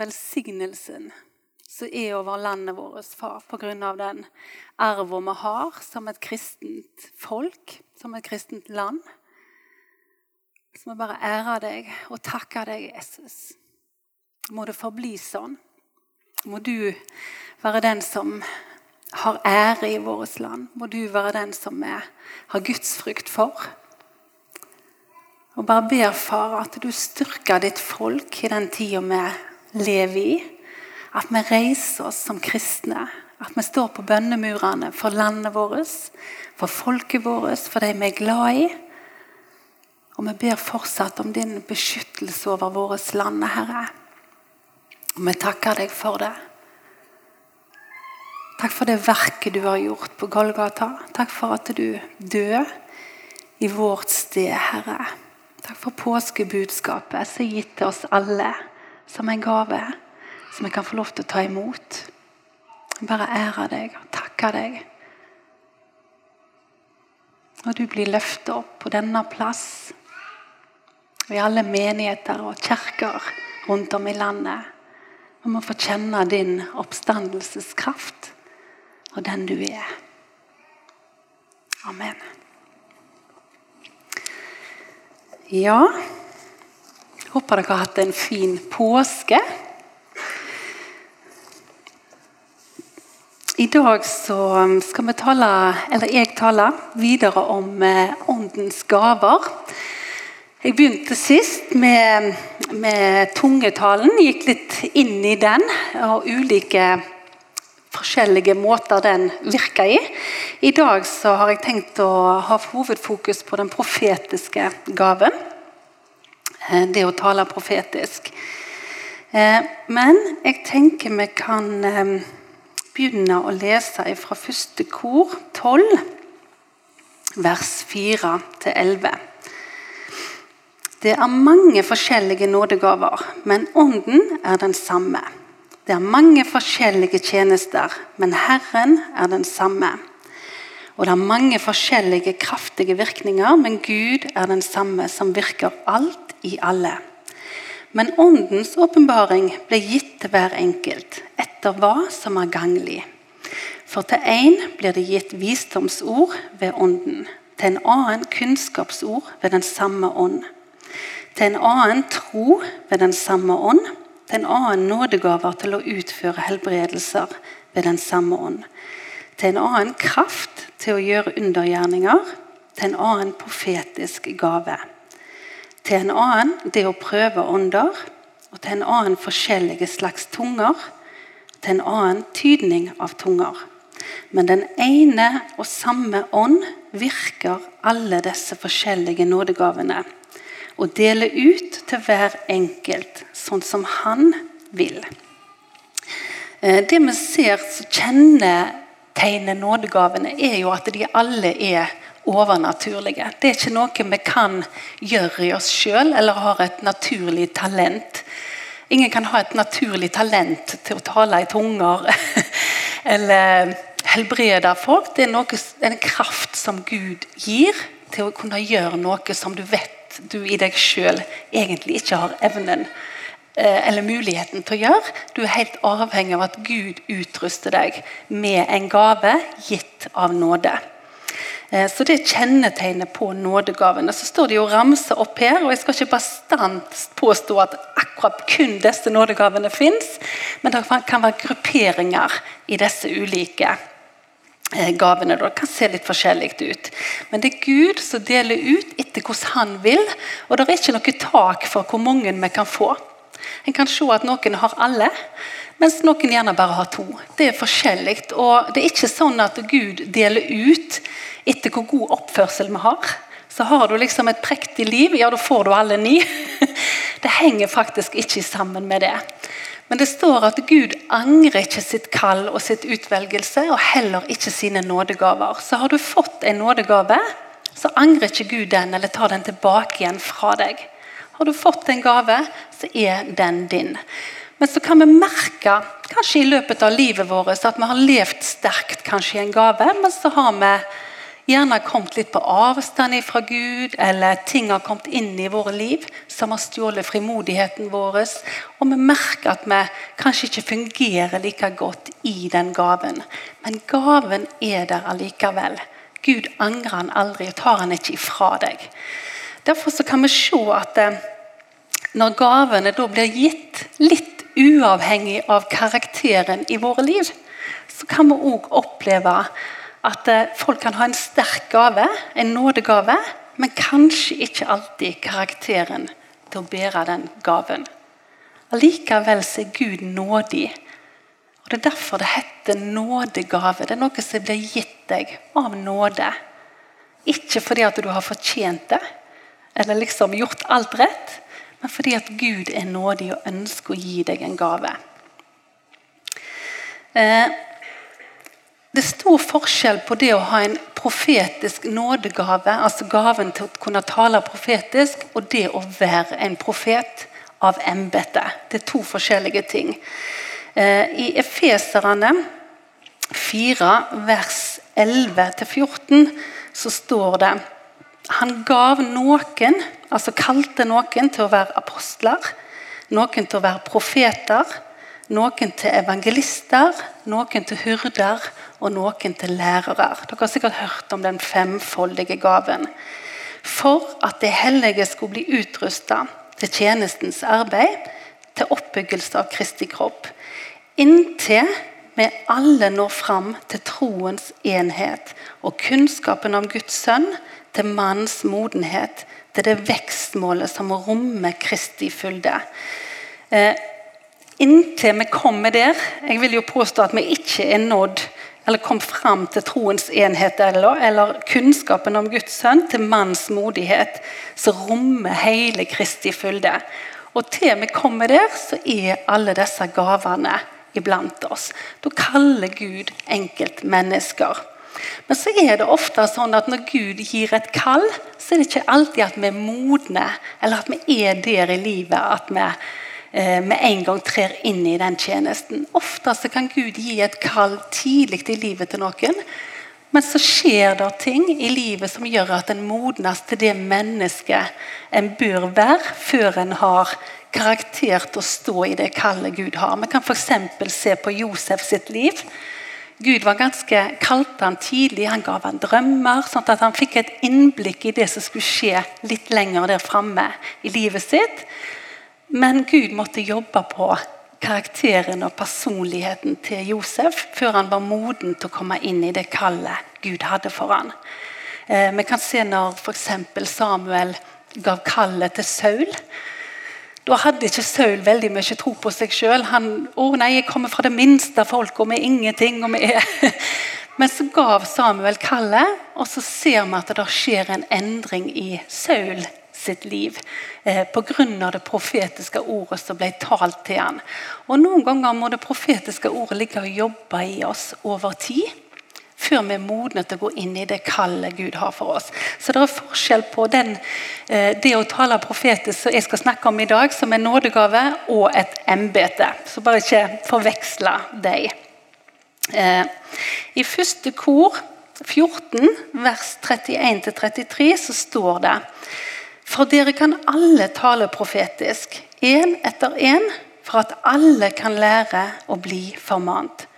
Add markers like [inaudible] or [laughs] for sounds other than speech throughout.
velsignelsen som er over landet vårt, far, pga. den arven vi har som et kristent folk, som et kristent land. Så jeg bare ære deg og takke deg, Jesus. Må det forbli sånn. Må du være den som har ære i vårt land. Må du være den som vi har gudsfrykt for. Og bare ber, far, at du styrker ditt folk i den tida vi lever i. At vi reiser oss som kristne. At vi står på bønnemurene for landet vårt, for folket vårt, for de vi er glad i. Og vi ber fortsatt om din beskyttelse over vårt land, Herre. Og vi takker deg for det. Takk for det verket du har gjort på Golgata. Takk for at du døde i vårt sted, Herre. Takk for påskebudskapet som er gitt til oss alle som en gave som jeg kan få lov til å ta imot. Bare ære deg og takke deg. Og du blir løftet opp på denne plass og i alle menigheter og kirker rundt om i landet. Vi må få kjenne din oppstandelseskraft og den du er. Amen. Ja Håper dere har hatt en fin påske. I dag så skal vi tale, eller jeg tale videre om eh, åndens gaver. Jeg begynte sist med, med tungetalen, gikk litt inn i den og ulike forskjellige måter den virker i. I dag har jeg tenkt å ha hovedfokus på den profetiske gaven. Eh, det å tale profetisk. Eh, men jeg tenker vi kan begynne å lese fra første kor 12, vers 4-11. Det er mange forskjellige nådegaver, men Ånden er den samme. Det er mange forskjellige tjenester, men Herren er den samme. Og det er mange forskjellige kraftige virkninger, men Gud er den samme som virker alt i alle. Men Åndens åpenbaring ble gitt til hver enkelt etter hva som er ganglig. For til én blir det gitt visdomsord ved Ånden, til en annen kunnskapsord ved den samme ånd. Til en annen tro ved den samme ånd, til en annen nådegaver til å utføre helbredelser ved den samme ånd. Til en annen kraft til å gjøre undergjerninger, til en annen profetisk gave til en annen det å prøve ånder, og til en annen forskjellige slags tunger, til en annen tydning av tunger. Men den ene og samme ånd virker alle disse forskjellige nådegavene og deler ut til hver enkelt sånn som han vil. Eh, det vi ser som kjennetegner nådegavene, er jo at de alle er overnaturlige. Det er ikke noe vi kan gjøre i oss sjøl eller har et naturlig talent. Ingen kan ha et naturlig talent til å tale i tunger [laughs] eller helbrede folk. Det er noe, en kraft som Gud gir til å kunne gjøre noe som du vet du i deg sjøl egentlig ikke har evnen eller muligheten til å gjøre. Du er helt avhengig av at Gud utruster deg med en gave gitt av nåde. Eh, så det er kjennetegnet på nådegavene. Så står det jo ramse opp her, og jeg skal ikke bastant påstå at akkurat kun disse nådegavene fins, men det kan være grupperinger i disse ulike eh, gavene. Det kan se litt forskjellig ut. Men det er Gud som deler ut etter hvordan han vil, og det er ikke noe tak for hvor mange vi kan få. En kan se at noen har alle, mens noen gjerne bare har to. Det er forskjellig. og Det er ikke sånn at Gud deler ut etter hvor god oppførsel vi har. Så har du liksom et prektig liv, ja, da får du alle ni. [laughs] Det henger faktisk ikke sammen med det. Men det står at Gud angrer ikke sitt kall og sitt utvelgelse, og heller ikke sine nådegaver. Så har du fått en nådegave, så angrer ikke Gud den eller tar den tilbake igjen fra deg. Har du fått en gave, så er den din. Men så kan vi merke kanskje i løpet av livet vårt at vi har levd sterkt kanskje i en gave, men så har vi gjerne kommet litt på avstand fra Gud, eller ting har kommet inn i våre liv som har stjålet frimodigheten vår. Og vi merker at vi kanskje ikke fungerer like godt i den gaven. Men gaven er der allikevel. Gud angrer han aldri og tar han ikke ifra deg. Derfor kan vi se at eh, når gavene da blir gitt litt uavhengig av karakteren i våre liv, så kan vi òg oppleve at eh, folk kan ha en sterk gave, en nådegave, men kanskje ikke alltid karakteren til å bære den gaven. Allikevel er Gud nådig. Og Det er derfor det heter nådegave. Det er noe som blir gitt deg av nåde. Ikke fordi at du har fortjent det, eller liksom gjort alt rett, men fordi at Gud er nådig og ønsker å gi deg en gave. Eh, det er stor forskjell på det å ha en profetisk nådegave, altså gaven til å kunne tale profetisk, og det å være en profet av embete. Det er to forskjellige ting. Eh, I Efeserne 4, vers 11-14, så står det Han gav noen, altså kalte noen til å være apostler, noen til å være profeter, noen til evangelister, noen til hyrder og noen til lærere. Dere har sikkert hørt om den femfoldige gaven. For at det hellige skulle bli utrusta til tjenestens arbeid, til oppbyggelse av Kristi kropp. Inntil vi alle når fram til troens enhet og kunnskapen om Guds sønn, til manns modenhet, til det vekstmålet som rommer Kristi fylde. Eh, inntil vi kommer der Jeg vil jo påstå at vi ikke er nådd eller kom fram til troens enhet eller, eller kunnskapen om Guds sønn til manns modighet, som rommer hele Kristi fylde. Og til vi kommer der, så er alle disse gavene iblant oss. Da kaller Gud enkeltmennesker. Men så er det ofte sånn at når Gud gir et kall, så er det ikke alltid at vi er modne, eller at vi er der i livet at vi Eh, med en gang trer inn i den tjenesten. Ofte så kan Gud gi et kall tidlig i livet til noen. Men så skjer det ting i livet som gjør at en modnes til det mennesket en bør være, før en har karakter til å stå i det kallet Gud har. Vi kan f.eks. se på Josef sitt liv. Gud var ganske kalte han tidlig, han gav han drømmer. sånn at han fikk et innblikk i det som skulle skje litt lenger der framme i livet sitt. Men Gud måtte jobbe på karakteren og personligheten til Josef før han var moden til å komme inn i det kallet Gud hadde for han. Eh, vi kan se når f.eks. Samuel gav kallet til Saul. Da hadde ikke Saul veldig mye tro på seg sjøl. 'Å nei, jeg kommer fra det minste folk, og vi er ingenting.' Og vi er. [laughs] Men så gav Samuel kallet, og så ser vi at det skjer en endring i Saul sitt liv eh, pga. det profetiske ordet som ble talt til han. Og Noen ganger må det profetiske ordet ligge og jobbe i oss over tid før vi er modne til å gå inn i det kallet Gud har for oss. Så det er forskjell på den, eh, det å tale profetisk som jeg skal snakke om i dag, som en nådegave, og et embete. Så bare ikke forveksle dem. Eh, I første kor 14, vers 31-33, så står det for dere kan alle tale profetisk, én etter én, for at alle kan lære å bli formant.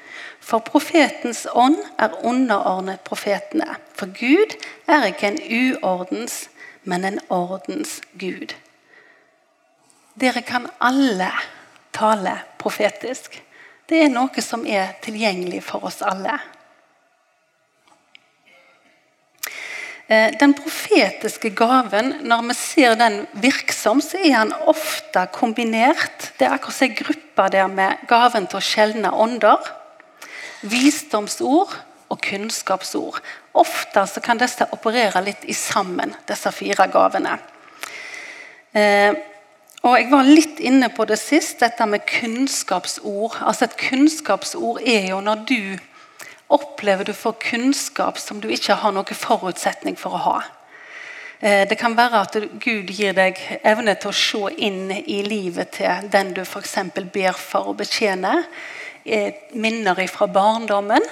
For profetens ånd er underordnet profetene. For Gud er ikke en uordens, men en ordens Gud. Dere kan alle tale profetisk. Det er noe som er tilgjengelig for oss alle. Eh, den profetiske gaven, når vi ser den virksom, så er den ofte kombinert. Det er akkurat som gruppe der med gaven til å skjelne ånder, visdomsord og kunnskapsord. Ofte så kan disse operere litt i sammen, disse fire gavene. Eh, og Jeg var litt inne på det sist, dette med kunnskapsord. Altså Et kunnskapsord er jo når du opplever du får kunnskap som du ikke har noen forutsetning for å ha. Eh, det kan være at Gud gir deg evne til å se inn i livet til den du f.eks. ber for å betjene. Eh, minner fra barndommen.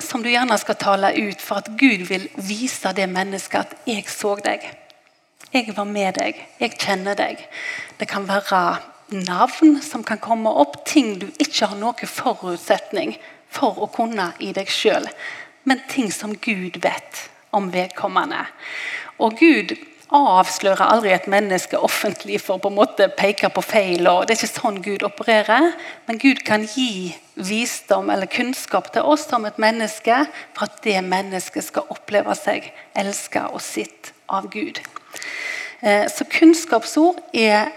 som du gjerne skal tale ut for at Gud vil vise det mennesket at 'jeg så deg'. Jeg var med deg. Jeg kjenner deg. Det kan være navn som kan komme opp, ting du ikke har noen forutsetning for å kunne i deg sjøl, men ting som Gud vet om vedkommende. Og Gud avslører aldri et menneske offentlig for på en måte peke på feil. og Det er ikke sånn Gud opererer. Men Gud kan gi visdom eller kunnskap til oss som et menneske for at det mennesket skal oppleve seg elsket og sitt av Gud. Eh, så kunnskapsord er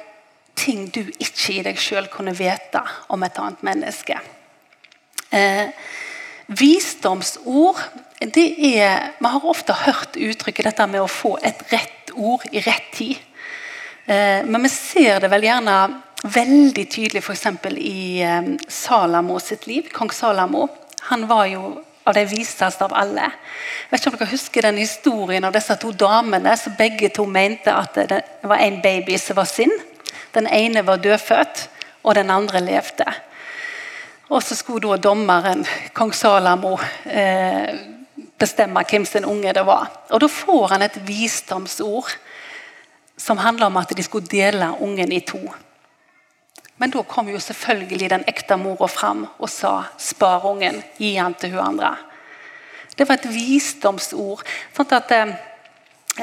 ting du ikke i deg sjøl kunne vite om et annet menneske. Eh, visdomsord det er Vi har ofte hørt uttrykket dette med å få et rett ord i rett tid. Eh, men vi ser det vel gjerne veldig tydelig f.eks. i eh, Salamo sitt liv. Kong Salamo. Han var jo av de viseste av alle. Jeg vet ikke om dere husker den historien av disse to damene som begge to mente at det var en baby som var sin. Den ene var dødfødt, og den andre levde. Og så skulle da dommeren, kong Salamo, eh, bestemme hvem sin unge det var. Og Da får han et visdomsord som handler om at de skulle dele ungen i to. Men da kom jo selvfølgelig den ekte mora fram og sa 'spar ungen, gi han til hun andre'. Det var et visdomsord. sånn at eh,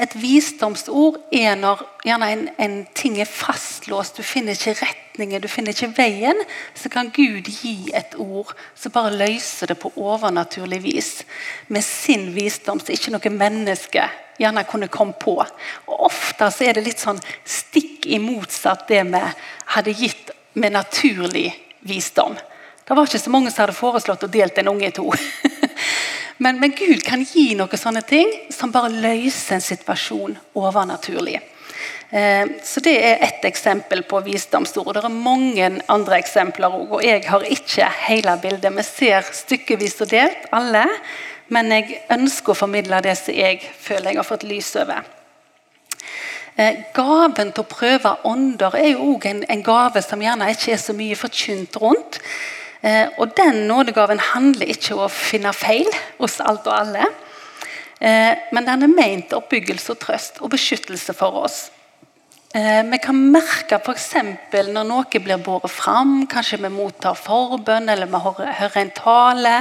et visdomsord er når en, en, ting er fastlåst, du finner ikke retningen, du finner ikke veien. Så kan Gud gi et ord som bare løser det på overnaturlig vis. Med sin visdom som ikke noe menneske gjerne kunne komme på. Og Ofte så er det litt sånn stikk i motsatt det vi hadde gitt med naturlig visdom. Det var ikke så mange som hadde foreslått å delt en unge i to. [laughs] Men, men, Gud kan gi noen sånne ting som bare løser en situasjon overnaturlig. Eh, så Det er ett eksempel på visdomsord. Det er mange andre eksempler òg. Og jeg har ikke hele bildet. Vi ser stykkevis og delt, alle. Men jeg ønsker å formidle det som jeg føler jeg har fått lys over. Eh, gaven til å prøve ånder er jo òg en, gave som gjerne ikke er så mye forkynt rundt. Eh, og Den nådegaven handler ikke om å finne feil hos alt og alle. Men den er ment oppbyggelse og trøst og beskyttelse for oss. Eh, vi kan merke f.eks. når noe blir båret fram, kanskje vi mottar forbønn eller vi hører en tale,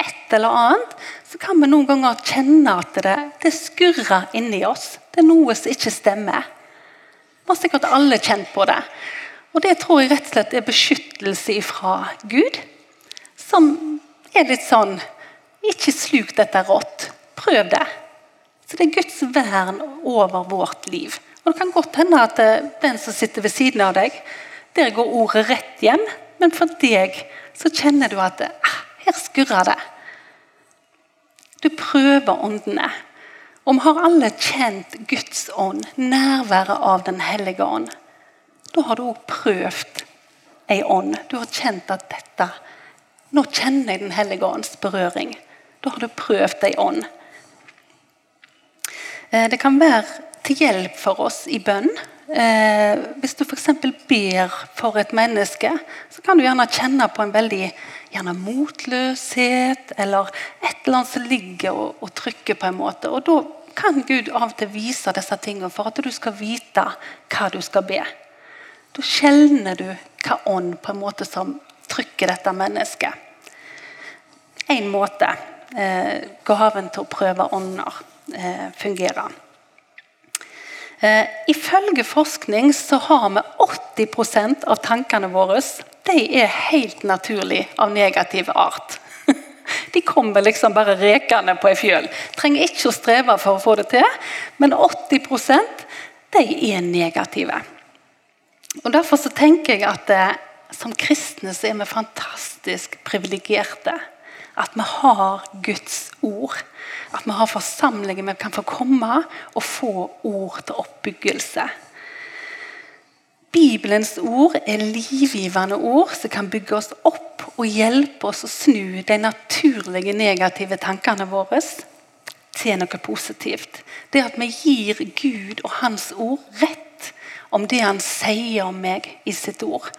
et eller annet, så kan vi noen ganger kjenne at det, det skurrer inni oss. Det er noe som ikke stemmer. Vi har sikkert alle kjent på det. Og det tror jeg rett og slett er beskyttelse fra Gud. Som er litt sånn Ikke sluk dette rått. Prøv det. Så det er Guds vern over vårt liv. Og Det kan godt hende at eh, den som sitter ved siden av deg, der går ordet rett hjem. Men for deg så kjenner du at ah, her skurrer det. Du prøver åndene. Vi har alle kjent Guds ånd, nærværet av Den hellige ånd da har du òg prøvd ei ånd. Du har kjent at dette Nå kjenner jeg Den hellige ånds berøring. Da har du prøvd ei ånd. Eh, det kan være til hjelp for oss i bønn. Eh, hvis du f.eks. ber for et menneske, så kan du gjerne kjenne på en veldig gjerne motløshet eller et eller annet som ligger og, og trykker på en måte. Og Da kan Gud av og til vise disse tingene for at du skal vite hva du skal be. Da skjelner du hva ånd på en måte som trykker dette mennesket. En måte eh, gaven til å prøve ånder eh, fungerer. Eh, ifølge forskning så har vi 80% av tankene våre de er helt naturlig av negativ art. [laughs] De kommer liksom bare rekende på ei fjøl. Trenger ikke å streve for å få det til, men 80% de er negative. Og Derfor så tenker jeg at eh, som kristne så er vi fantastisk privilegerte. At vi har Guds ord. At vi har forsamlinger vi kan få komme og få ord til oppbyggelse. Bibelens ord er livgivende ord som kan bygge oss opp og hjelpe oss å snu de naturlige negative tankene våre til noe positivt. Det at vi gir Gud og Hans ord rett om det han sier om meg i sitt ord.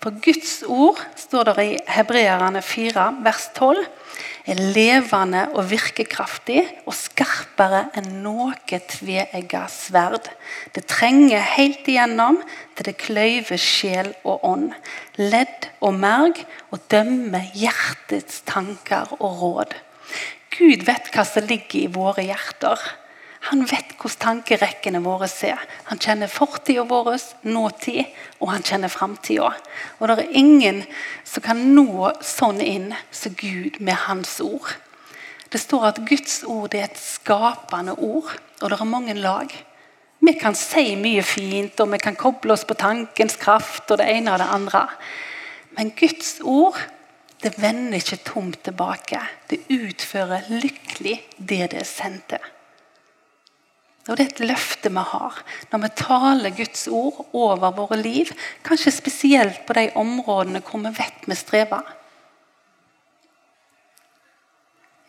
For Guds ord, står det i Hebreerne 4, vers 12, er levende og virkekraftig og skarpere enn noe tveegga sverd. Det trenger helt igjennom til det kløyver sjel og ånd, ledd og merg, og dømmer hjertets tanker og råd. Gud vet hva som ligger i våre hjerter. Han vet hvordan tankerekkene våre ser. Han kjenner fortida vår, nåtid, og han kjenner framtida. Og det er ingen som kan nå sånn inn som Gud med hans ord. Det står at Guds ord er et skapende ord, og det er mange lag. Vi kan si mye fint, og vi kan koble oss på tankens kraft og det ene og det andre. Men Guds ord det vender ikke tomt tilbake. Det utfører lykkelig det det er sendt til. Og Det er et løfte vi har når vi taler Guds ord over våre liv. Kanskje spesielt på de områdene hvor vi vet vi strever.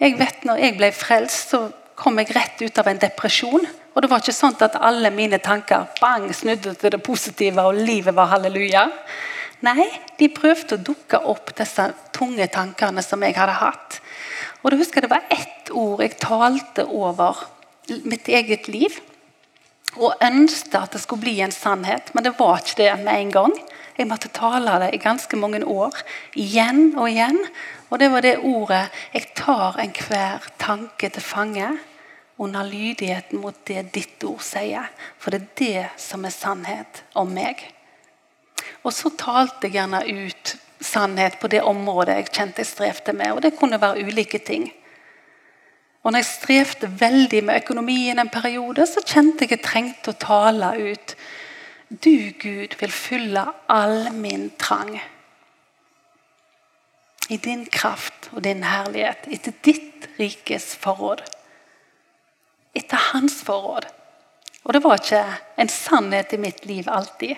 Jeg vet Når jeg ble frelst, så kom jeg rett ut av en depresjon. Og det var ikke sånn at alle mine tanker bang, snudde til det positive, og livet var halleluja. Nei, de prøvde å dukke opp disse tunge tankene som jeg hadde hatt. Og da husker Det var ett ord jeg talte over mitt eget liv og ønsket at det skulle bli en sannhet, men det var ikke det med en gang. Jeg måtte tale det i ganske mange år, igjen og igjen. Og det var det ordet 'Jeg tar enhver tanke til fange' under lydigheten mot det ditt ord sier. For det er det som er sannhet om meg. Og så talte jeg gjerne ut sannhet på det området jeg kjente jeg strevde med. Og det kunne være ulike ting. Og når jeg strevde veldig med økonomien en periode, så kjente jeg jeg trengte å tale ut. Du, Gud, vil fylle all min trang. I din kraft og din herlighet, etter ditt rikes forråd. Etter hans forråd. Og det var ikke en sannhet i mitt liv alltid.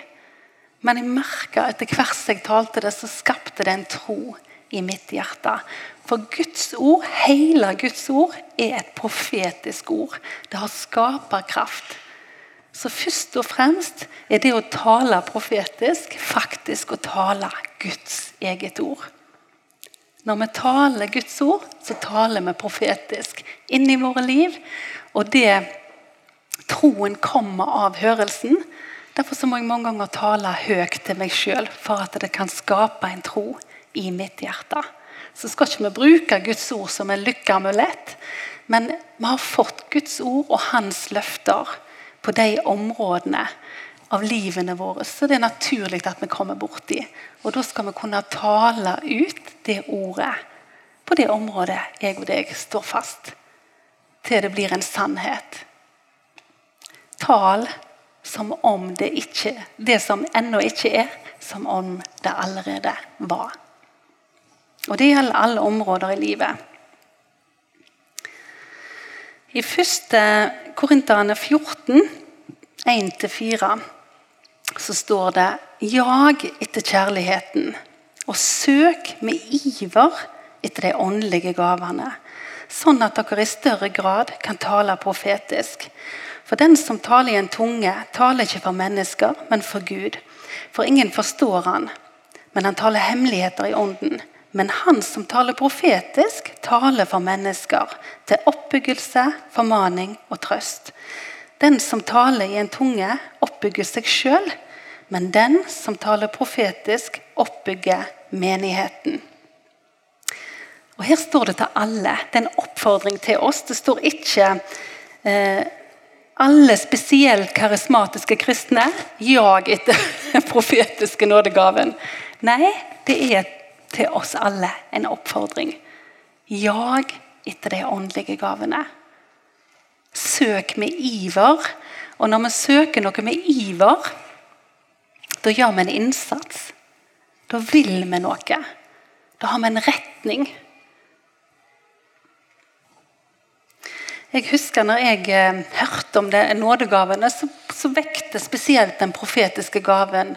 Men jeg merka etter hvert jeg talte det, så skapte det en tro i mitt hjerte. For Guds ord, hele Guds ord, er et profetisk ord. Det har skaperkraft. Så først og fremst er det å tale profetisk faktisk å tale Guds eget ord. Når vi taler Guds ord, så taler vi profetisk inn i våre liv. Og det troen kommer av hørelsen. Derfor må jeg mange ganger tale høyt til meg sjøl for at det kan skape en tro i mitt hjerte. Så skal ikke vi bruke Guds ord som en lykkeamulett, men vi har fått Guds ord og hans løfter på de områdene av livene våre så det er naturlig at vi kommer borti. Og da skal vi kunne tale ut det ordet på det området jeg og deg står fast. Til det blir en sannhet. Tal som om det ikke Det som ennå ikke er, som om det allerede var. Og det gjelder alle områder i livet. I 1. Korinterne 14, 1-4, så står det Jag etter kjærligheten, og søk med iver etter de åndelige gavene, sånn at dere i større grad kan tale profetisk. For den som taler i en tunge, taler ikke for mennesker, men for Gud. For ingen forstår han, men han taler hemmeligheter i ånden. Men han som taler profetisk, taler for mennesker, til oppbyggelse, formaning og trøst. Den som taler i en tunge, oppbygger seg sjøl, men den som taler profetisk, oppbygger menigheten. Og Her står det til alle. Det er en oppfordring til oss. Det står ikke eh, alle spesielt karismatiske kristne jag etter [laughs] profetiske nådegaven. Nei, det er et til oss alle en oppfordring. Jag etter de åndelige gavene. Søk med iver. Og når vi søker noe med iver, da gjør vi en innsats. Da vil vi noe. Da har vi en retning. Jeg husker når jeg eh, hørte om det nådegavene, så, så vekte spesielt den profetiske gaven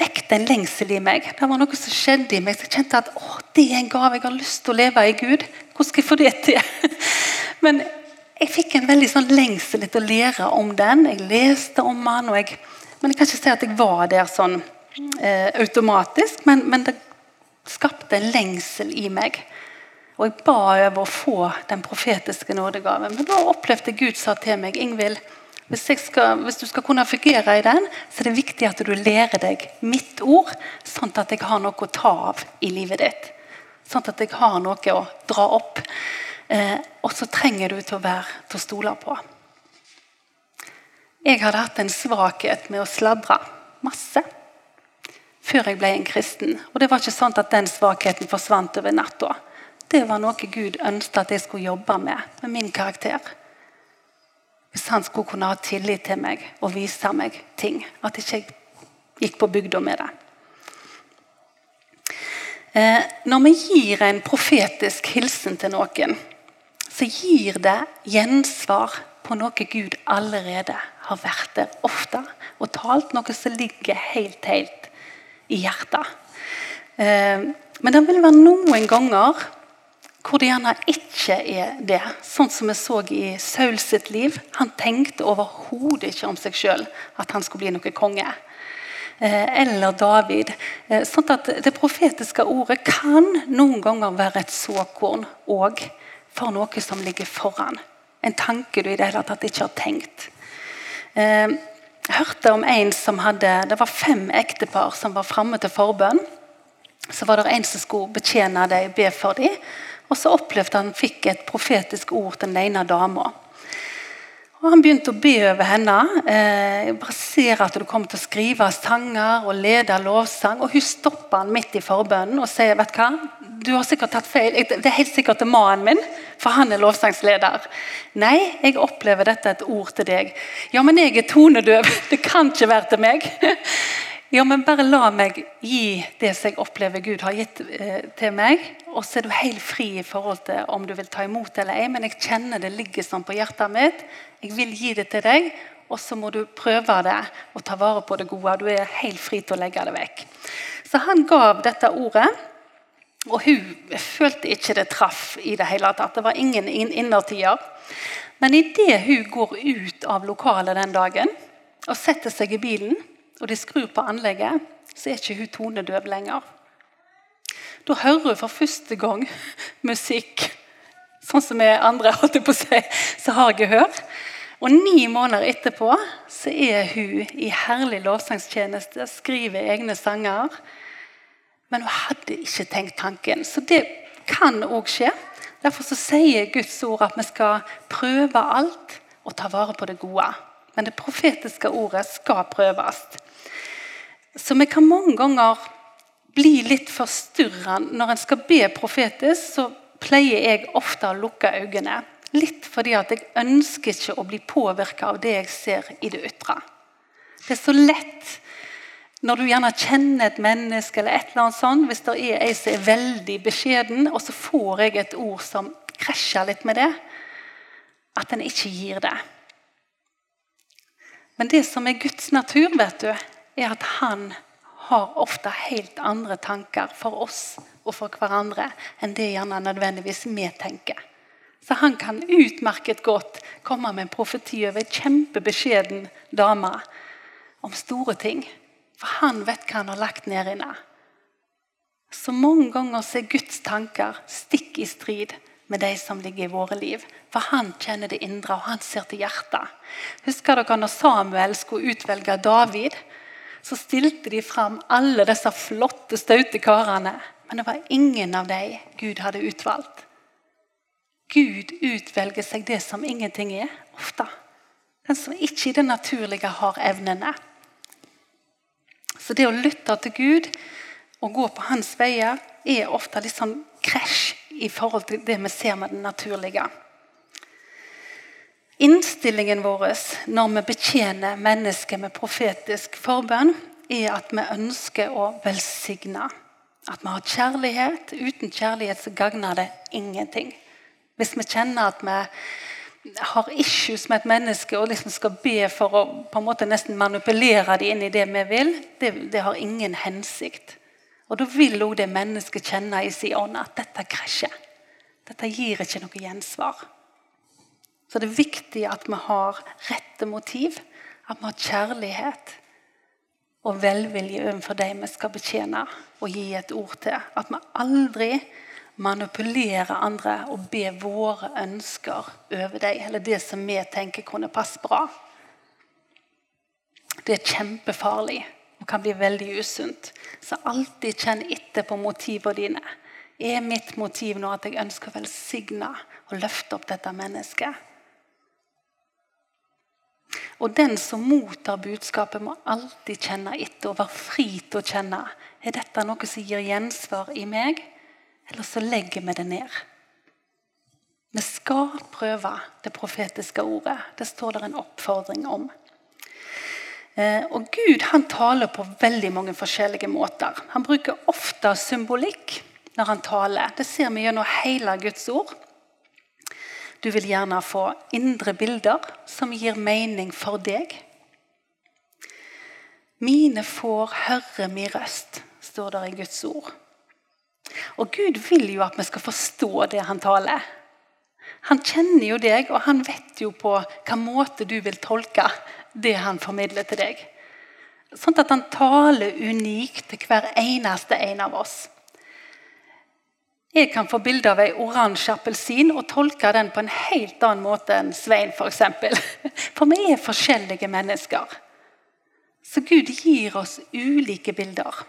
vekket en lengsel i meg. Det var noe som skjedde i meg. Så jeg kjente at å, det er en gave jeg har lyst til å leve i Gud. Hvordan skal jeg få det til? [laughs] Men jeg fikk en veldig sånn lengsel etter å lære om den. Jeg leste om den. Jeg, men jeg kan ikke si at jeg var der sånn eh, automatisk, men, men, det skapte en lengsel i meg. Og jeg ba over å få den profetiske nådegaven. Men da opplevde Gud sa til meg Ingvild, hvis, skal, hvis, du skal kunne fungere i den, så er det viktig at du lærer deg mitt ord, sånn at jeg har noe å ta av i livet ditt. Sånn at jeg har noe å dra opp. Eh, og så trenger du til å være til å stole på. Jeg hadde hatt en svakhet med å sladre masse før jeg ble en kristen. Og det var ikke sånn at den svakheten forsvant over natta. Det var noe Gud ønsket at jeg skulle jobbe med, med min karakter. Hvis han skulle kunne ha tillit til meg og vise meg ting. At ikke jeg gikk på bygda med det. Eh, når vi gir en profetisk hilsen til noen, så gir det gjensvar på noe Gud allerede har vært der ofte og talt. Noe som ligger helt, helt i hjertet. Eh, men det vil være noen ganger hvor det gjerne ikke er det. Sånn som vi så i Saul sitt liv. Han tenkte overhodet ikke om seg sjøl at han skulle bli noe konge. Eh, eller David. Eh, sånn at Det profetiske ordet kan noen ganger være et såkorn òg for noe som ligger foran. En tanke du i det hele tatt ikke har tenkt. Eh, jeg hørte om en som hadde, Det var fem ektepar som var framme til forbønn. Så var det en som skulle betjene dem, be for dem. Og så opplevde han fikk et profetisk ord til den ene dama. Og Han begynte å be over henne. Eh, jeg bare ser at du kommer til å skrive sanger og lede lovsang. Og Hun stopper han midt i forbønnen og sier vet hva, du har sikkert tatt feil. Det er helt sikkert til mannen min, for han er lovsangsleder. Nei, jeg opplever dette et ord til deg. Ja, men jeg er tonedøv. [laughs] Det kan ikke være til meg. Ja, men bare la meg gi det som jeg opplever Gud har gitt eh, til meg. Og så er du helt fri i forhold til om du vil ta imot eller ei. Men jeg kjenner det ligger sånn på hjertet mitt. Jeg vil gi det til deg. Og så må du prøve det og ta vare på det gode. Du er helt fri til å legge det vekk. Så han gav dette ordet. Og hun følte ikke det traff i det hele tatt. Det var ingen innertier. Men idet hun går ut av lokalet den dagen og setter seg i bilen og de skrur på anlegget, så er ikke hun tonedøv lenger. Da hører hun for første gang musikk, sånn som vi andre holdt på å si, så har gehør. Og ni måneder etterpå så er hun i herlig lovsangstjeneste, skriver egne sanger. Men hun hadde ikke tenkt tanken. Så det kan òg skje. Derfor så sier Guds ord at vi skal prøve alt og ta vare på det gode. Men det profetiske ordet skal prøves. Så vi kan mange ganger bli litt forstyrra. Når en skal be profetisk, så pleier jeg ofte å lukke øynene. Litt fordi at jeg ønsker ikke å bli påvirka av det jeg ser i det ytre. Det er så lett når du gjerne kjenner et menneske, eller et eller annet sånt, hvis det er ei som er veldig beskjeden, og så får jeg et ord som krasjer litt med det, at en ikke gir det. Men det som er Guds natur, vet du, er at han har ofte helt andre tanker for oss og for hverandre enn det gjerne nødvendigvis vi tenker. Så han kan utmerket godt komme med en profeti over ei kjempebeskjeden dame om store ting. For han vet hva han har lagt ned inne. Så mange ganger er Guds tanker stikk i strid med de som ligger i våre liv. For han kjenner det indre, og han ser til hjertet. Husker dere når Samuel skulle utvelge David? Så stilte de fram alle disse flotte, staute karene. Men det var ingen av dem Gud hadde utvalgt. Gud utvelger seg det som ingenting er, ofte. Den som ikke i det naturlige har evnene. Så det å lytte til Gud og gå på hans veier er ofte litt sånn krasj i forhold til det vi ser med det naturlige. Innstillingen vår når vi betjener mennesker med profetisk forbønn, er at vi ønsker å velsigne. At vi har kjærlighet. Uten kjærlighet så gagner det ingenting. Hvis vi kjenner at vi har issues med et menneske og liksom skal be for å på en måte nesten manipulere dem inn i det vi vil, det, det har ingen hensikt. Og Da vil òg det mennesket kjenne i sin ånd at dette krasjer. Dette gir ikke noe gjensvar. Så det er viktig at vi har rette motiv, at vi har kjærlighet. og velvilje overfor de vi skal betjene og gi et ord til. At vi aldri manipulerer andre og ber våre ønsker over dem, eller det som vi tenker kunne passe bra. Det er kjempefarlig og kan bli veldig usunt. Så alltid kjenn etter på motivene dine. Er mitt motiv nå at jeg ønsker å velsigne og løfte opp dette mennesket? Og den som mottar budskapet, må alltid kjenne etter og være fri til å kjenne. Er dette noe som gir gjensvar i meg, eller så legger vi det ned? Vi skal prøve det profetiske ordet. Det står der en oppfordring om. Eh, og Gud han taler på veldig mange forskjellige måter. Han bruker ofte symbolikk når han taler. Det ser vi gjennom hele Guds ord. Du vil gjerne få indre bilder som gir mening for deg. Mine får høre min røst, står det i Guds ord. Og Gud vil jo at vi skal forstå det han taler. Han kjenner jo deg, og han vet jo på hvilken måte du vil tolke det han formidler til deg. Sånn at han taler unikt til hver eneste en av oss. Jeg kan få bilde av ei oransje appelsin og tolke den på en helt annen måte enn Svein. For, eksempel. [laughs] for vi er forskjellige mennesker. Så Gud gir oss ulike bilder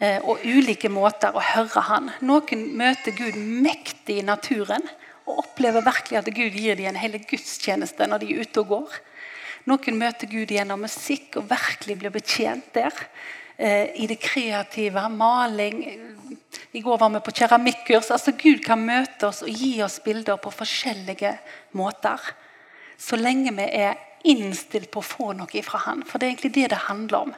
eh, og ulike måter å høre Han. Noen møter Gud mektig i naturen og opplever virkelig at Gud gir dem en hel gudstjeneste når de er ute og går. Noen møter Gud gjennom musikk og virkelig blir betjent der. Eh, I det kreative, maling, i går var vi på keramikkurs. Altså Gud kan møte oss og gi oss bilder på forskjellige måter. Så lenge vi er innstilt på å få noe fra Han. For det er egentlig det det handler om.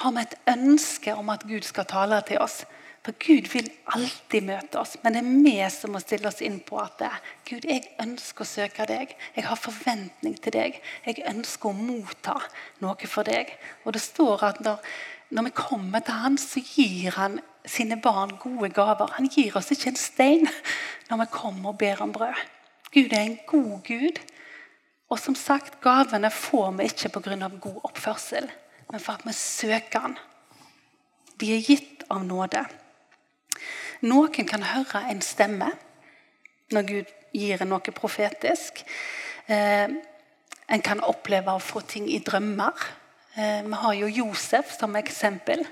Har vi et ønske om at Gud skal tale til oss? For Gud vil alltid møte oss, men det er vi som må stille oss inn på at Gud, jeg ønsker å søke deg. Jeg har forventning til deg. Jeg ønsker å motta noe for deg. Og det står at når, når vi kommer til Han, så gir Han sine barn gode gaver. Han gir oss ikke en stein når vi kommer og ber om brød. Gud er en god Gud. Og som sagt, gavene får vi ikke pga. god oppførsel, men for at vi søker Han. De er gitt av nåde. Noen kan høre en stemme når Gud gir noe profetisk. Eh, en kan oppleve å få ting i drømmer. Eh, vi har jo Josef som eksempel.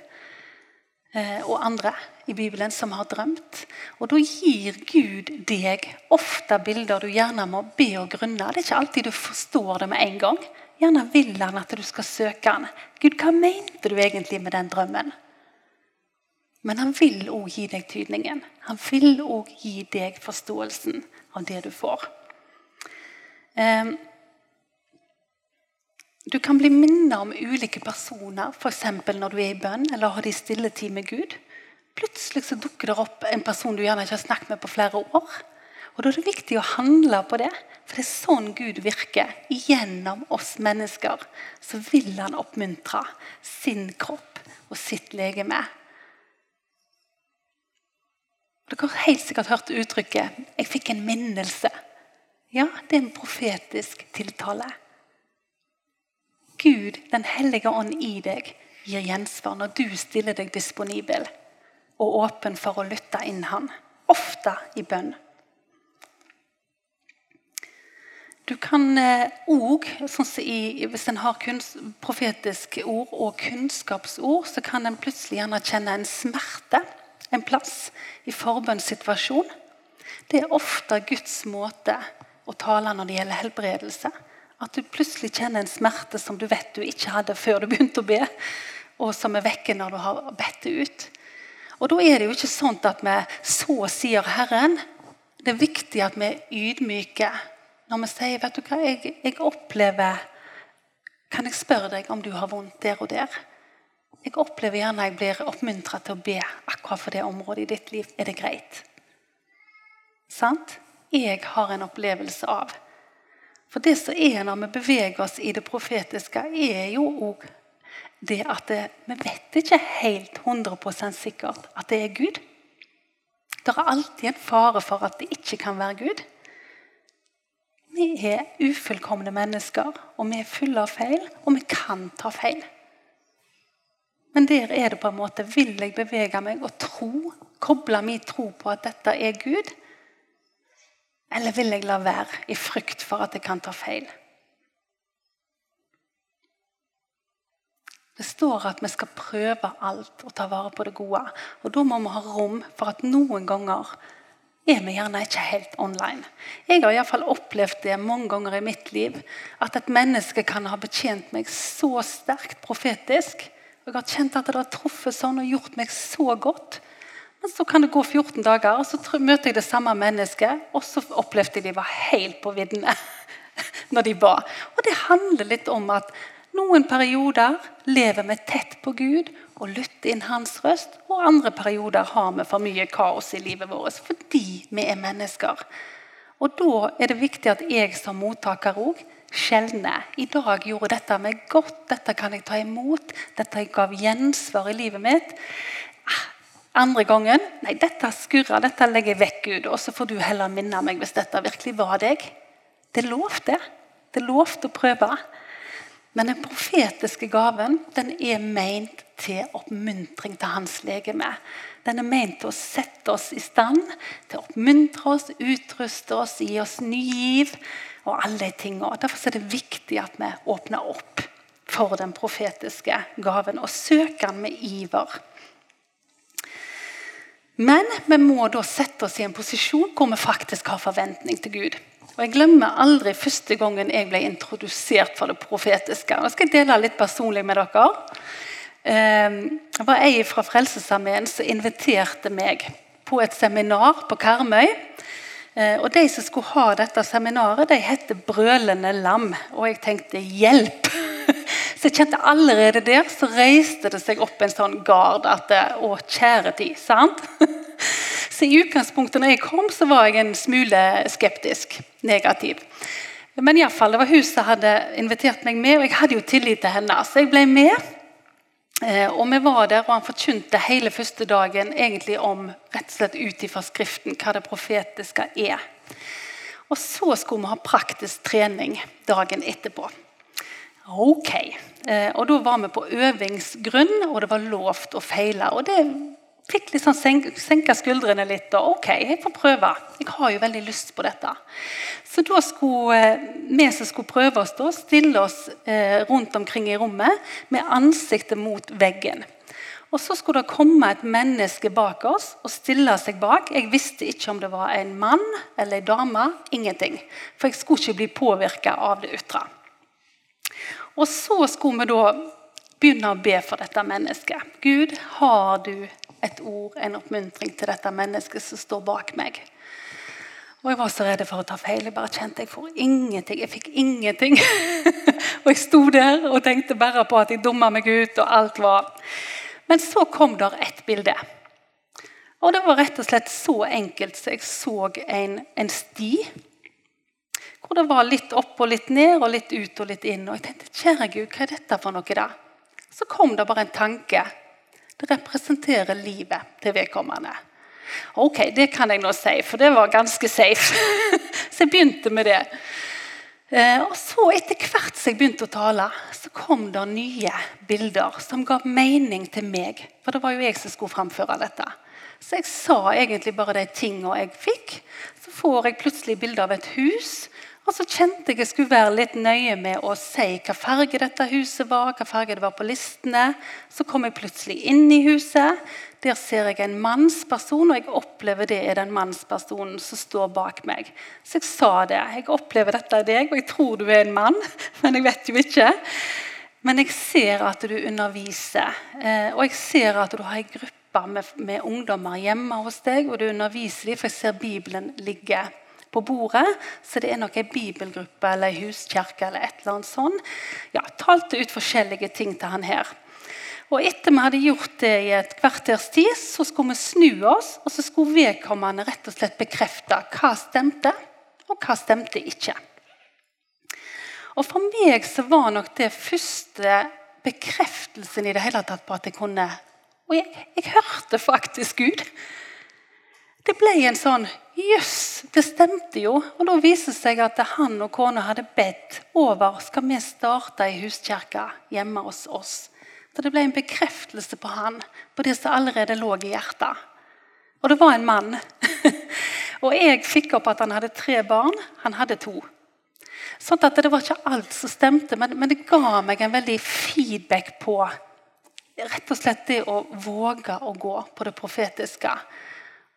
Eh, og andre i Bibelen som har drømt. Og Da gir Gud deg ofte bilder du gjerne må be og grunne. Det er ikke alltid du forstår det med en gang. Gjerne vil han at du skal søke han. Gud, hva mente du egentlig med den drømmen? Men han vil òg gi deg tydningen. Han vil òg gi deg forståelsen av det du får. Um, du kan bli minnet om ulike personer, f.eks. når du er i bønn eller har det i stille tid med Gud. Plutselig så dukker det opp en person du gjerne ikke har snakket med på flere år. Og Da er det viktig å handle på det, for det er sånn Gud virker. Gjennom oss mennesker så vil han oppmuntre sin kropp og sitt legeme. Dere har helt sikkert hørt uttrykket 'jeg fikk en minnelse'. Ja, det er en profetisk tiltale. Gud, Den hellige ånd i deg, gir gjensvar når du stiller deg disponibel og åpen for å lytte inn Han, ofte i bønn. Du kan òg, eh, sånn hvis en har profetiske ord og kunnskapsord, så kan en plutselig gjerne kjenne en smerte en plass i forbønnssituasjon. Det er ofte Guds måte å tale når det gjelder helbredelse. At du plutselig kjenner en smerte som du vet du ikke hadde før du begynte å be, og som er vekke når du har bedt det ut. Og Da er det jo ikke sånn at vi så sier Herren. Det er viktig at vi er ydmyke når vi sier vet du hva, jeg, jeg opplever Kan jeg spørre deg om du har vondt der og der? Jeg opplever gjerne jeg blir oppmuntra til å be akkurat for det området i ditt liv. Er det greit? Sant? Jeg har en opplevelse av for det som er når vi beveger oss i det profetiske, er jo òg det at det, vi vet ikke helt 100% sikkert at det er Gud. Det er alltid en fare for at det ikke kan være Gud. Vi er ufullkomne mennesker, og vi er fulle av feil, og vi kan ta feil. Men der er det på en måte Vil jeg bevege meg og tro? Koble min tro på at dette er Gud? Eller vil jeg la være i frykt for at jeg kan ta feil? Det står at vi skal prøve alt og ta vare på det gode. Og Da må vi ha rom for at noen ganger er vi gjerne ikke helt online. Jeg har i fall opplevd det mange ganger i mitt liv. At et menneske kan ha betjent meg så sterkt profetisk. Og jeg har kjent at det har truffet sånn og gjort meg så godt. Men så kan det gå 14 dager, og så møter jeg det samme mennesket, og så opplevde de var helt på viddene [laughs] når de ba. Og det handler litt om at noen perioder lever vi tett på Gud og lytter inn hans røst. Og andre perioder har vi for mye kaos i livet vårt fordi vi er mennesker. Og Da er det viktig at jeg som mottaker òg skjelner. I dag gjorde dette meg godt. Dette kan jeg ta imot. Dette gav gjensvar i livet mitt. Andre gangen nei, dette skurrer, dette legger jeg vekk, Gud. Og så får du heller minne meg hvis dette virkelig var deg. Det er lov, det. Det er lov til å prøve. Men den profetiske gaven den er ment til oppmuntring til hans legeme. Den er ment til å sette oss i stand til å oppmuntre oss, utruste oss, gi oss ny giv og alle de tingene. Derfor er det viktig at vi åpner opp for den profetiske gaven og søker den med iver. Men vi må da sette oss i en posisjon hvor vi faktisk har forventning til Gud. Og Jeg glemmer aldri første gangen jeg ble introdusert for det profetiske. Skal jeg dele litt personlig med dere. Ehm, det var ei fra Frelsesarmeen som inviterte meg på et seminar på Karmøy. Eh, og De som skulle ha dette seminaret, de heter Brølende lam. Og jeg tenkte 'hjelp'! Så jeg kjente allerede der så reiste det seg opp en sånn gard at Å, kjære tid. sant? [laughs] Så i utgangspunktet når jeg kom, så var jeg en smule skeptisk. Negativ. Men i alle fall, det var hun som hadde invitert meg med, og jeg hadde jo tillit til henne. Så jeg ble med. Eh, og vi var der, og han forkynte hele første dagen egentlig om rett og slett ut ifra Skriften hva det profetiske er. Og så skulle vi ha praktisk trening dagen etterpå. Ok. Eh, og da var vi på øvingsgrunn, og det var lovt å feile. Og det fikk liksom senka skuldrene litt. og ok, jeg får prøve. Jeg har jo veldig lyst på dette. Så da skulle eh, vi som skulle prøve oss, da, stille oss eh, rundt omkring i rommet med ansiktet mot veggen. Og Så skulle det komme et menneske bak oss og stille seg bak. Jeg visste ikke om det var en mann eller en dame. Ingenting. For jeg skulle ikke bli påvirka av det ytre. Og så skulle vi da begynne å be for dette mennesket. Gud, har du et ord, en oppmuntring til dette mennesket som står bak meg. Og Jeg var så redd for å ta feil. Jeg bare kjente jeg får ingenting. Jeg fikk ingenting. [laughs] og jeg sto der og tenkte bare på at jeg dumma meg ut, og alt var Men så kom der ett bilde. Og det var rett og slett så enkelt så jeg så en, en sti. Hvor det var litt opp og litt ned og litt ut og litt inn. Og jeg tenkte, kjære Gud, hva er dette for noe da? Så kom det bare en tanke. Det representerer livet til vedkommende. Ok, det kan jeg nå si, for det var ganske safe. [laughs] så jeg begynte med det. Eh, og så Etter hvert som jeg begynte å tale, så kom det nye bilder som ga mening til meg. For det var jo jeg som skulle framføre dette. Så jeg sa egentlig bare de tingene jeg fikk. Så får jeg plutselig bilde av et hus og så kjente jeg jeg skulle være litt nøye med å si hva farge dette huset var. hva farge det var på listene. Så kom jeg plutselig inn i huset. Der ser jeg en mannsperson, og jeg opplever det er den mannspersonen som står bak meg. Så jeg sa det. Jeg opplever dette i deg, og jeg tror du er en mann, [laughs] men jeg vet jo ikke. Men jeg ser at du underviser, eh, og jeg ser at du har ei gruppe med, med ungdommer hjemme hos deg, og du underviser dem, for jeg ser Bibelen ligge på bordet. Så det er nok en bibelgruppe eller ei huskirke eller et eller annet sånt. Ja, talte ut forskjellige ting til han her. Og Etter vi hadde gjort det i et kvarters tid, så skulle vi snu oss, og så skulle vedkommende rett og slett bekrefte hva stemte, og hva stemte ikke. Og For meg så var nok det første bekreftelsen i det hele tatt på at jeg kunne Og jeg, jeg hørte faktisk Gud. Det ble en sånn Jøss, det stemte jo. Og da viste det seg at han og kona hadde bedt over skal vi starte ei huskirke hjemme hos oss. Så det ble en bekreftelse på han, på det som allerede lå i hjertet. Og det var en mann. [laughs] og jeg fikk opp at han hadde tre barn. Han hadde to. Sånn at Det var ikke alt som stemte, men, men det ga meg en veldig feedback på rett og slett det å våge å gå på det profetiske.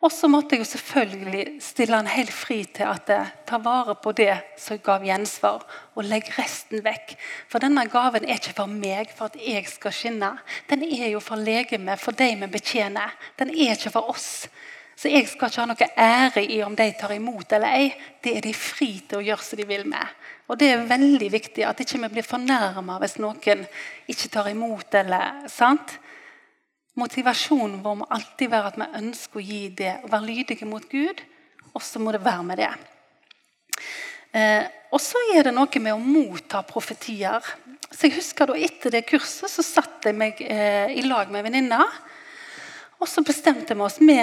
Og så måtte jeg jo selvfølgelig stille han helt fri til at jeg tar vare på det som gav gjensvar, og legg resten vekk. For denne gaven er ikke for meg, for at jeg skal skinne. Den er jo for legemet, for de vi betjener. Den er ikke for oss. Så jeg skal ikke ha noe ære i om de tar imot eller ei. Det er de fri til å gjøre som de vil med. Og Det er veldig viktig at ikke vi ikke blir fornærma hvis noen ikke tar imot. eller sant? Motivasjonen vår må alltid være at vi ønsker å gi det, å være lydige mot Gud. Og så må det være med det. Eh, og så er det noe med å motta profetier. Så jeg husker da Etter det kurset så satt jeg meg eh, i lag med venninna. Og så bestemte vi oss. Vi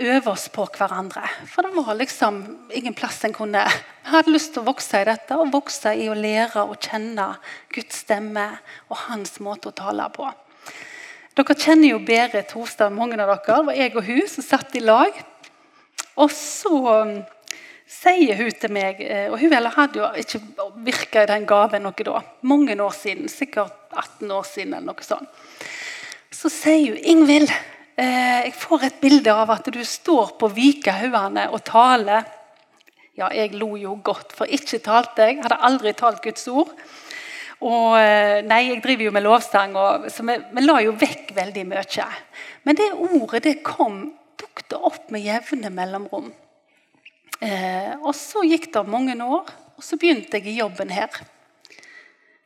øver oss på hverandre. For det var liksom ingen plass en kunne Jeg hadde lyst til å vokse i dette, og vokse i å lære å kjenne Guds stemme og hans måte å tale på. Dere kjenner jo Berit Hostad, mange av dere. Det var jeg og hun som satt i lag. Og så um, sier hun til meg eh, Og hun hadde jo ikke virka i den gaven noe da. Mange år siden. Sikkert 18 år siden eller noe sånt. Så sier hun Ingvild, eh, jeg får et bilde av at du står på Vikahaugane og taler. Ja, jeg lo jo godt, for ikke talte jeg. Hadde aldri talt Guds ord. Og eh, nei, jeg driver jo med lovsang, og, så vi, vi, la jo vekk veldig mye. Men det ordet det kom, dukket opp med jevne mellomrom. Eh, og så gikk det mange år, og så begynte jeg i jobben her.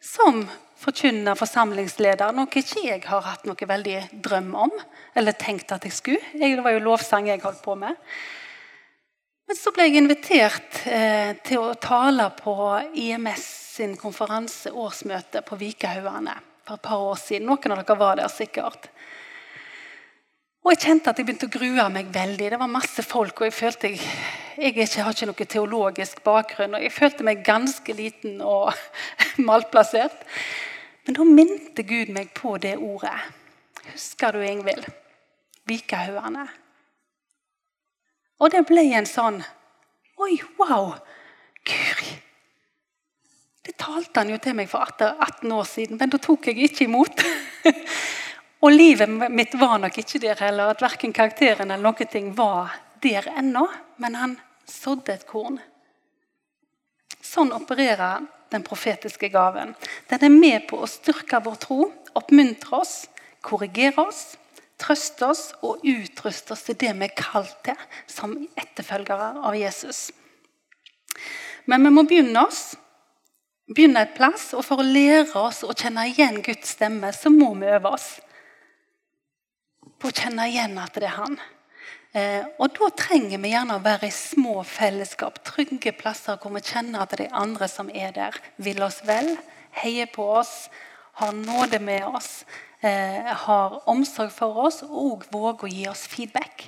Som forkynner, forsamlingsleder, noe ikke jeg har hatt noe veldig drøm om. Eller tenkt at jeg skulle. Jeg, det var jo lovsang jeg holdt på med. Men så ble jeg invitert eh, til å tale på IMS sin konferanse, årsmøte, på Vikahaugane for et par år siden. Noen av dere var der sikkert. Og Jeg kjente at jeg begynte å grue meg veldig. Det var masse folk, og jeg følte jeg, jeg ikke, har ikke noe teologisk bakgrunn. og Jeg følte meg ganske liten og [laughs] malplassert. Men da minte Gud meg på det ordet. Husker du, Ingvild? Vikahaugane. Og det ble en sånn Oi, wow! Guri! Det talte han jo til meg for 18 år siden, men da tok jeg ikke imot. [laughs] og livet mitt var nok ikke der heller. at Verken karakteren eller noen ting var der ennå. Men han sådde et korn. Sånn opererer den profetiske gaven. Den er med på å styrke vår tro, oppmuntre oss, korrigere oss, trøste oss og utruste oss til det vi er kalt til som etterfølgere av Jesus. Men vi må begynne oss begynne et plass, og for å lære oss å kjenne igjen Guds stemme, så må vi øve oss på å kjenne igjen at det er Han. Eh, og Da trenger vi gjerne å være i små fellesskap, trygge plasser hvor vi kjenner at det er andre som er der, vil oss vel, heier på oss, har nåde med oss, har omsorg for oss og våger å gi oss feedback.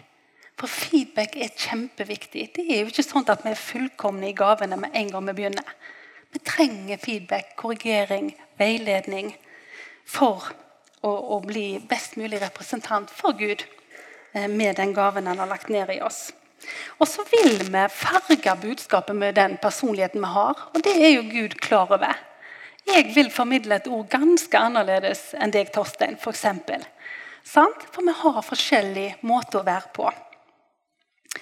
For feedback er kjempeviktig. Det er jo ikke sånn at vi er fullkomne i gavene med en gang vi begynner. Vi trenger feedback, korrigering, veiledning for å, å bli best mulig representant for Gud eh, med den gaven han har lagt ned i oss. Og så vil vi farge budskapet med den personligheten vi har. Og det er jo Gud klar over. Jeg vil formidle et ord ganske annerledes enn deg, Torstein, f.eks. For, for vi har forskjellig måte å være på.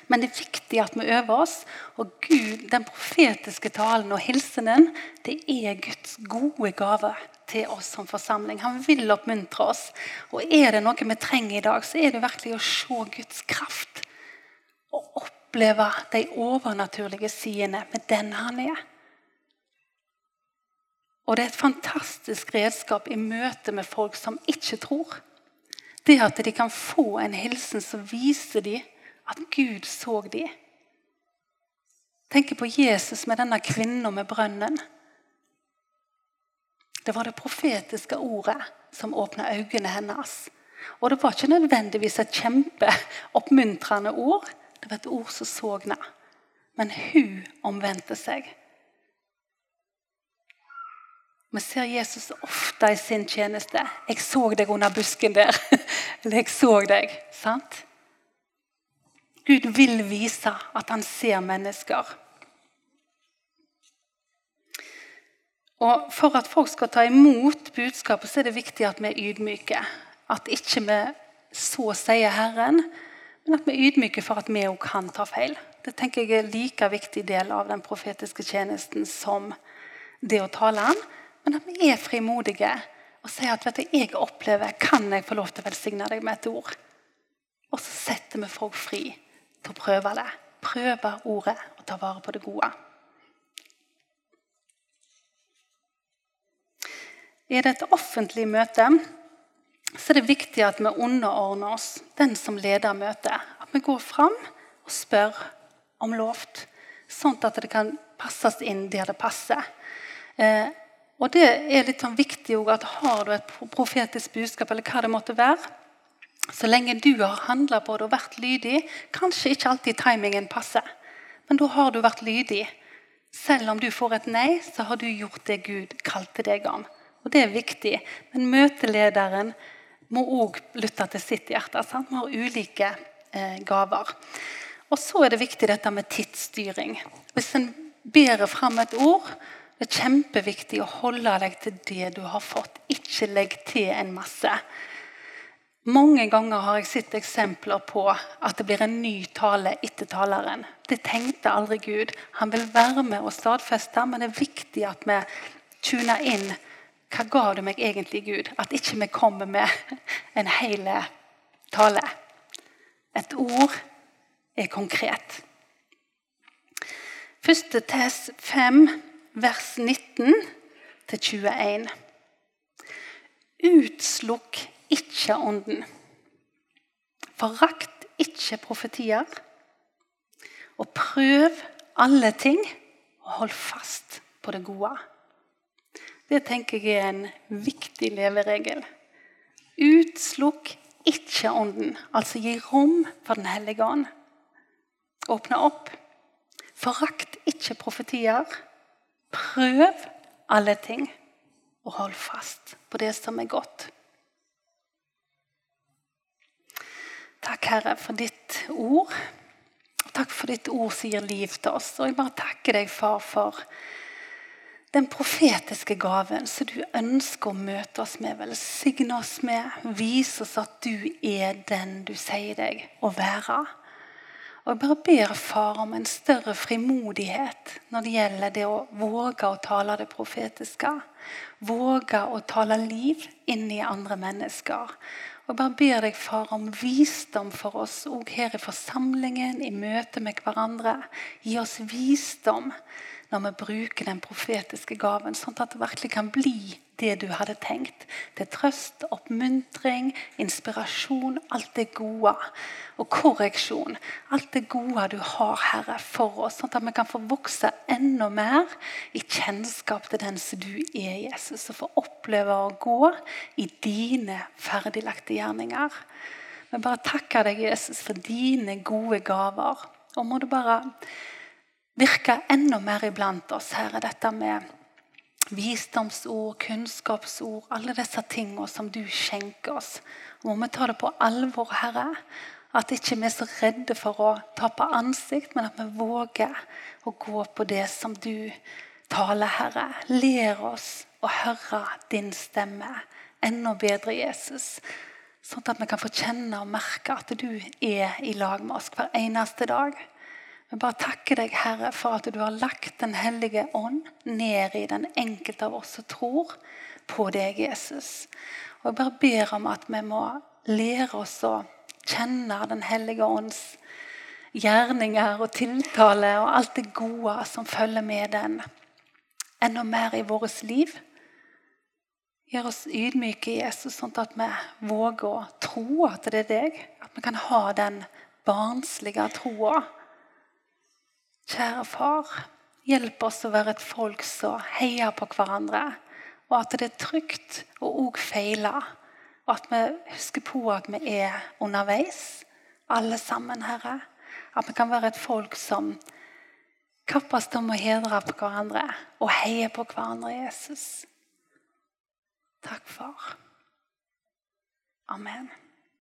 Men det er viktig at vi øver oss. Og Gud, den profetiske talen og hilsenen det er Guds gode gave til oss som forsamling. Han vil oppmuntre oss. Og er det noe vi trenger i dag, så er det virkelig å se Guds kraft. Og oppleve de overnaturlige sidene med den han er. Og det er et fantastisk redskap i møte med folk som ikke tror. Det at de kan få en hilsen som viser dem at Gud så dem. Tenk på Jesus med denne kvinnen med brønnen. Det var det profetiske ordet som åpna øynene hennes. Og det var ikke nødvendigvis et kjempeoppmuntrende ord. Det var et ord som sogna. Men hun omvendte seg. Vi ser Jesus ofte i sin tjeneste. 'Jeg så deg under busken der.' [laughs] Eller 'Jeg så deg.' Sant? Gud vil vise at han ser mennesker. Og For at folk skal ta imot budskapet, så er det viktig at vi er ydmyke. At ikke vi så sier Herren, men at vi er ydmyke for at vi òg kan ta feil. Det tenker jeg er en like viktig del av den profetiske tjenesten som det å tale han. Men at vi er frimodige og sier at vet du, jeg opplever, kan jeg få lov til å velsigne deg med et ord? Og så setter vi folk fri til å prøve det. Prøve ordet og ta vare på det gode. Er det et offentlig møte, så er det viktig at vi underordner oss den som leder møtet. At vi går fram og spør om lovt, sånn at det kan passes inn der det passer. Eh, og det er litt sånn viktig at Har du et profetisk budskap, eller hva det måtte være, så lenge du har handla på det og vært lydig Kanskje ikke alltid timingen passer, men da har du vært lydig. Selv om du får et nei, så har du gjort det Gud kalte deg om. Og Det er viktig. Men møtelederen må òg lytte til sitt hjerte. Sant? Vi har ulike eh, gaver. Og så er det viktig dette med tidsstyring. Hvis en bærer fram et ord, det er kjempeviktig å holde deg til det du har fått. Ikke legg til en masse. Mange ganger har jeg sett eksempler på at det blir en ny tale etter taleren. Det tenkte aldri Gud. Han vil være med og stadfeste, men det er viktig at vi tuner inn hva ga du meg egentlig, Gud? At ikke vi kommer med en hel tale. Et ord er konkret. Første test 5 vers 19 21. Utslukk ikke ånden. Forakt ikke profetier. Og prøv alle ting, og hold fast på det gode. Det tenker jeg er en viktig leveregel. Utslukk ikke ånden, altså gi rom for Den hellige ånd. Åpne opp. Forakt ikke profetier. Prøv alle ting, og hold fast på det som er godt. Takk, Herre, for ditt ord. Takk for ditt ord som gir liv til oss. Og jeg bare takker deg, far, for den profetiske gaven som du ønsker å møte oss med. Velsigne oss med. Vise oss at du er den du sier deg å være. Og Jeg bare ber far om en større frimodighet når det gjelder det å våge å tale det profetiske. Våge å tale liv inn i andre mennesker. Og Jeg bare ber deg, far, om visdom for oss òg her i forsamlingen, i møte med hverandre. Gi oss visdom når vi bruker den profetiske gaven, sånn at det virkelig kan bli det du hadde tenkt. Til trøst, oppmuntring, inspirasjon, alt det gode. Og korreksjon. Alt det gode du har, Herre, for oss. Sånn at vi kan få vokse enda mer i kjennskap til den som du er, Jesus. Og få oppleve å gå i dine ferdiglagte gjerninger. Vi bare takker deg, Jesus, for dine gode gaver. Og må du bare virke enda mer iblant oss, Herre. Dette med visdomsord, kunnskapsord, alle disse tingene som du skjenker oss. Må vi ta det på alvor, Herre? At ikke vi er så redde for å tape ansikt, men at vi våger å gå på det som du taler, Herre. Ler oss å høre din stemme enda bedre, Jesus. Sånn at vi kan få kjenne og merke at du er i lag med oss hver eneste dag. Vi bare takker deg, Herre, for at du har lagt Den hellige ånd ned i den enkelte av oss som tror på deg, Jesus. Og Jeg bare ber om at vi må lære oss å kjenne Den hellige ånds gjerninger og tiltale og alt det gode som følger med den, enda mer i vårt liv. Gjør oss ydmyke, Jesus, sånn at vi våger å tro at det er deg. At vi kan ha den barnslige troa Kjære far, hjelp oss å være et folk som heier på hverandre. Og at det er trygt å òg feile. Og at vi husker på at vi er underveis, alle sammen, Herre. At vi kan være et folk som kappes om å hedre på hverandre og heier på hverandre, Jesus. Takk, far. Amen.